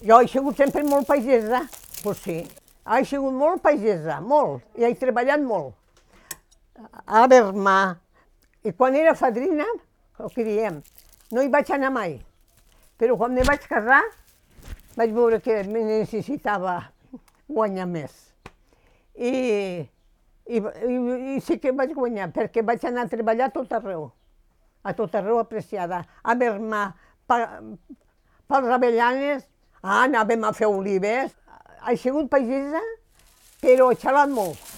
Jo he sigut sempre molt pagesa, pues sí. He sigut molt pagesa, molt, i he treballat molt. A Bermà. I quan era fadrina, el que diem, no hi vaig anar mai. Però quan me vaig casar, vaig veure que necessitava guanyar més. I, i, i, i sí que vaig guanyar, perquè vaig anar a treballar a tot arreu. A tot arreu apreciada. A Bermà, pels Avellanes, ah, anàvem a fer olives. He sigut pagesa, però he xalat molt.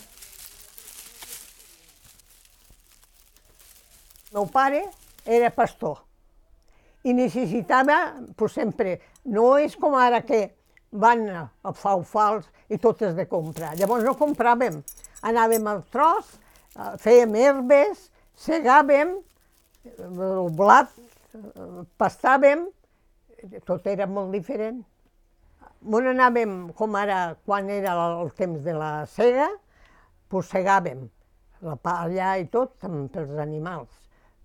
meu pare era pastor i necessitava, pues sempre, no és com ara que van a faufals i tot és de comprar. Llavors no compràvem, anàvem al tros, eh, fèiem herbes, segàvem, el blat, eh, pastàvem, tot era molt diferent. On anàvem, com ara, quan era el temps de la sega, pues segàvem la palla i tot pels animals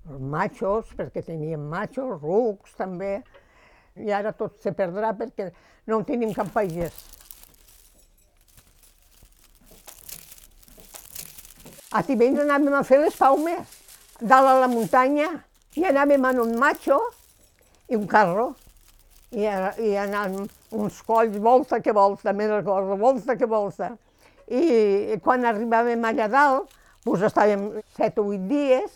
els machos, perquè teníem machos, rucs també, i ara tot se perdrà perquè no tenim cap pagès. A Tivenys anàvem a fer les paumes, dalt a la muntanya, i anàvem en un macho i un carro, i, i anàvem uns colls, volta que volta, més recordo, volta que volta. I, i quan arribàvem allà dalt, doncs estàvem set o vuit dies,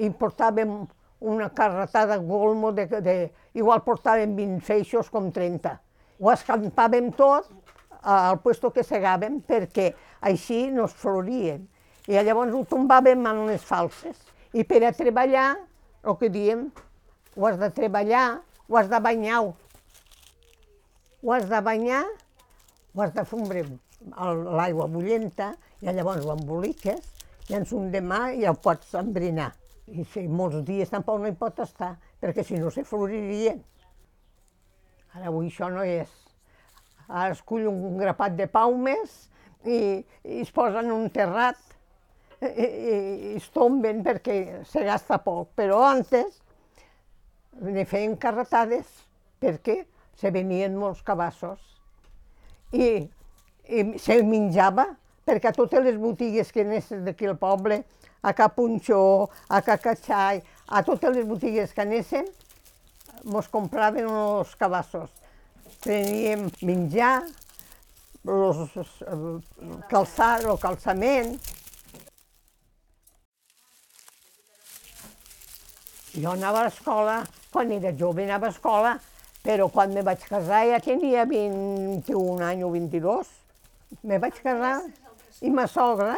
i portàvem una carretada golmo de, de, igual portàvem 20 feixos com 30. Ho escampàvem tot al puesto que segàvem perquè així no es florien. I llavors ho tombàvem en les falses. I per a treballar, el que diem, ho has de treballar, ho has de banyar, ho has de banyar, ho has de fondre l'aigua bullenta, i llavors ho emboliques, i en un demà ja ho pots embrinar. I si molts dies tampoc no hi pot estar, perquè si no se floririen. Ara avui això no és. Ara es cull un grapat de paumes i, i es posen un terrat i, i, i es tomben perquè se gasta poc. Però antes ne feien carretades perquè se venien molts cabassos i, i se menjava perquè a totes les botigues que anessin d'aquí al poble a Capunxó, a Cacatxai, a totes les botigues que anéssim, mos compraven uns cabassos. Teníem menjar, los, calçar, el calçament. Jo anava a l'escola, quan era jove anava a escola, però quan me vaig casar ja tenia 21 anys o 22. Me vaig casar i ma sogra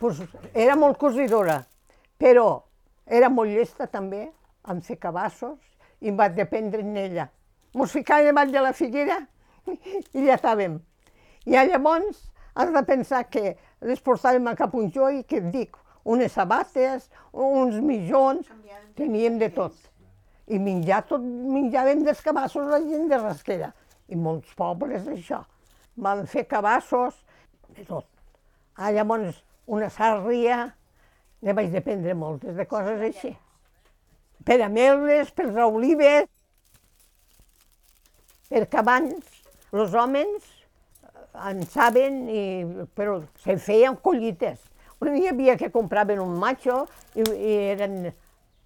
pues, era molt cosidora, però era molt llesta també, en fer cabassos, i em vaig dependre en ella. Mos ficàvem davant de la figuera i ja estàvem. I llavors has de pensar que les portàvem a Capunjó i que et dic, unes sabates, uns mitjons, teníem de tot. I menjar tot, menjàvem dels cabassos la gent de rasquera. I molts pobles, això. Van fer cabassos, de tot. Ah, llavors, una sàrria, ne vaig dependre moltes de coses així. Per a meles, per olives, perquè abans els homes en saben, i, però se feien collites. On hi havia que compraven un macho i, i eren,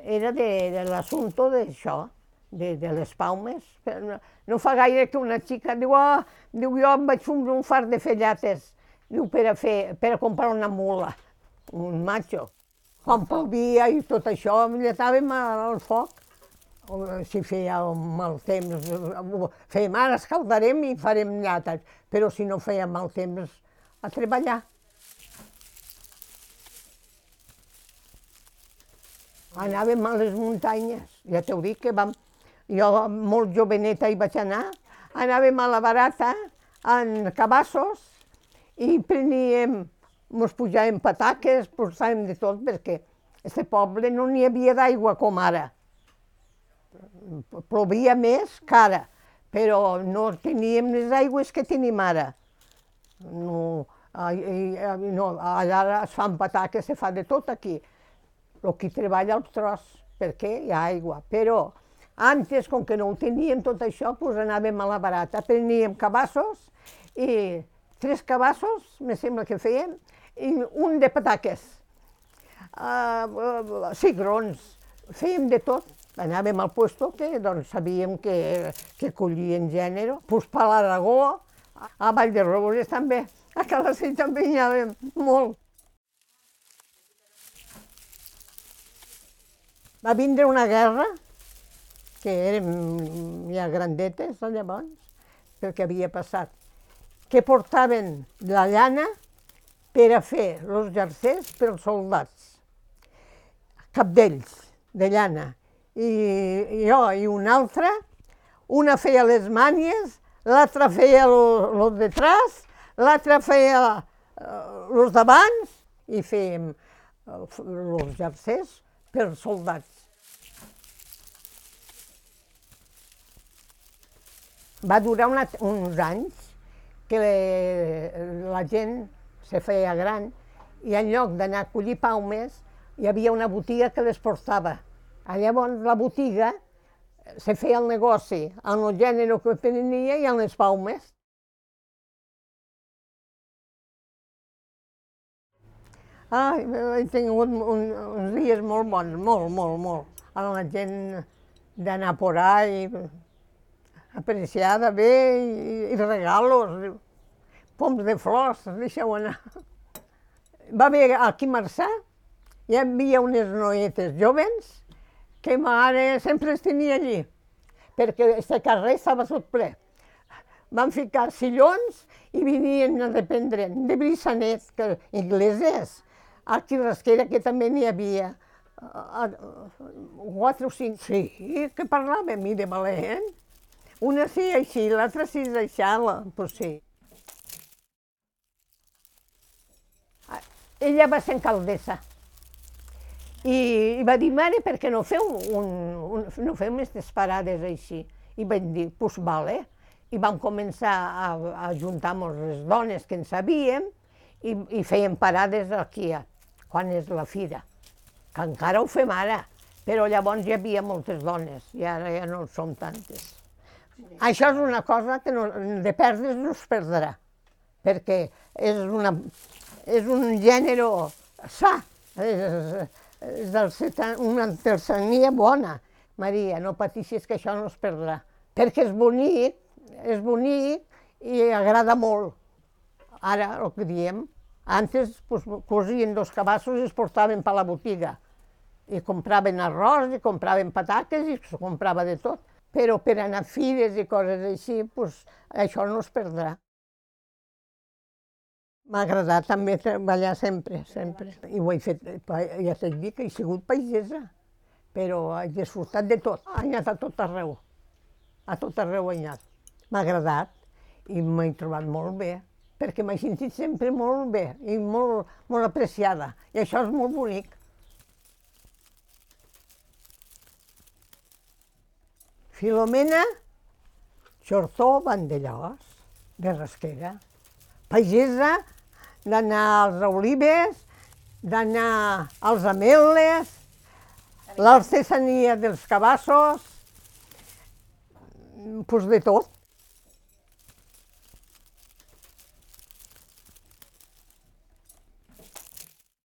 era de, de l'assumpte d'això, de, de les paumes. No, fa gaire que una xica diu, oh, diu jo em vaig fer un far de fellates Diu, per a, fer, per a comprar una mula, un macho. Quan plovia i tot això, lletàvem al foc. Si feia mal temps, fèiem ara escaldarem i farem llates, però si no feia mal temps, a treballar. Anàvem a les muntanyes, ja t'ho dic que vam... Jo molt joveneta hi vaig anar, anàvem a la barata, en cabassos, i preníem, mos pujàvem pataques, posàvem de tot, perquè aquest poble no n'hi havia d'aigua com ara. Plovia més que ara, però no teníem les aigües que tenim ara. No, no, allà es fan pataques, se fa de tot aquí. El qui treballa al tros, perquè hi ha aigua. Però Antes, com que no ho teníem tot això, doncs anàvem a la barata. Preníem cabassos i tres cabassos, me sembla que fèiem, i un de pataques. Uh, uh, cigrons, fèiem de tot. Anàvem al puesto que doncs, sabíem que, que collien gènere. Pues per l'Aragó, a Vall de Robles també, a Calacell també hi anàvem molt. Va vindre una guerra, que érem ja grandetes llavors, pel que havia passat, que portaven la llana per a fer els jersers per als soldats. Cap d'ells, de llana. I jo i una altra, una feia les mànies, l'altra feia els detrás, l'altra feia els d'abans i fèiem els jersers per soldats. Va durar una, uns anys que la gent se feia gran i en lloc d'anar a collir palmes hi havia una botiga que les portava. Llavors la botiga se feia el negoci amb el gènere que prenia i amb les palmes. Ah, he tingut un, uns dies molt bons, molt, molt, molt. Amb la gent d'anar por ahí, apreciada bé, i, i regalos, poms de flors, deixeu anar. Va haver aquí a Marçà, hi havia unes noietes joves que mare sempre es tenia allí, perquè aquest carrer estava tot ple. Van ficar sillons i venien a dependre de Brissanet, que ingleses, a l'Esquera, que també n'hi havia quatre o cinc, sí, que parlàvem i de valent. Una sí així, l'altra sí deixava, pues sí. Ella va ser alcaldessa i, i va dir, mare, per què no feu, un, un, no feu més parades així? I vam dir, pues vale. I vam començar a, a juntar les dones que en sabíem i, i feien parades aquí, quan és la fira, que encara ho fem ara, però llavors hi havia moltes dones i ara ja no som tantes. Això és una cosa que no, de perdre no es perdrà, perquè és, una, és un gènere sa, és, és del, una artesania bona. Maria, no pateixis que això no es perdrà, perquè és bonic, és bonic i agrada molt. Ara, el que diem, antes pues, cosien dos cabassos i es portaven per la botiga. I compraven arròs, i compraven patates, i es comprava de tot. Però per anar a fires i coses així, pues, això no es perdrà. M'ha agradat també treballar sempre, sempre. I ho he fet, ja t'he dit que he sigut paisesa, però he disfrutat de tot. He anat a tot arreu, a tot arreu he anat. M'ha agradat i m'he trobat molt bé perquè m'he sentit sempre molt bé i molt, molt apreciada, i això és molt bonic. Filomena Xortó Vandellós, de Rasquera, pagesa d'anar als olives, d'anar als ameles, l'artesania dels cabassos, doncs de tot.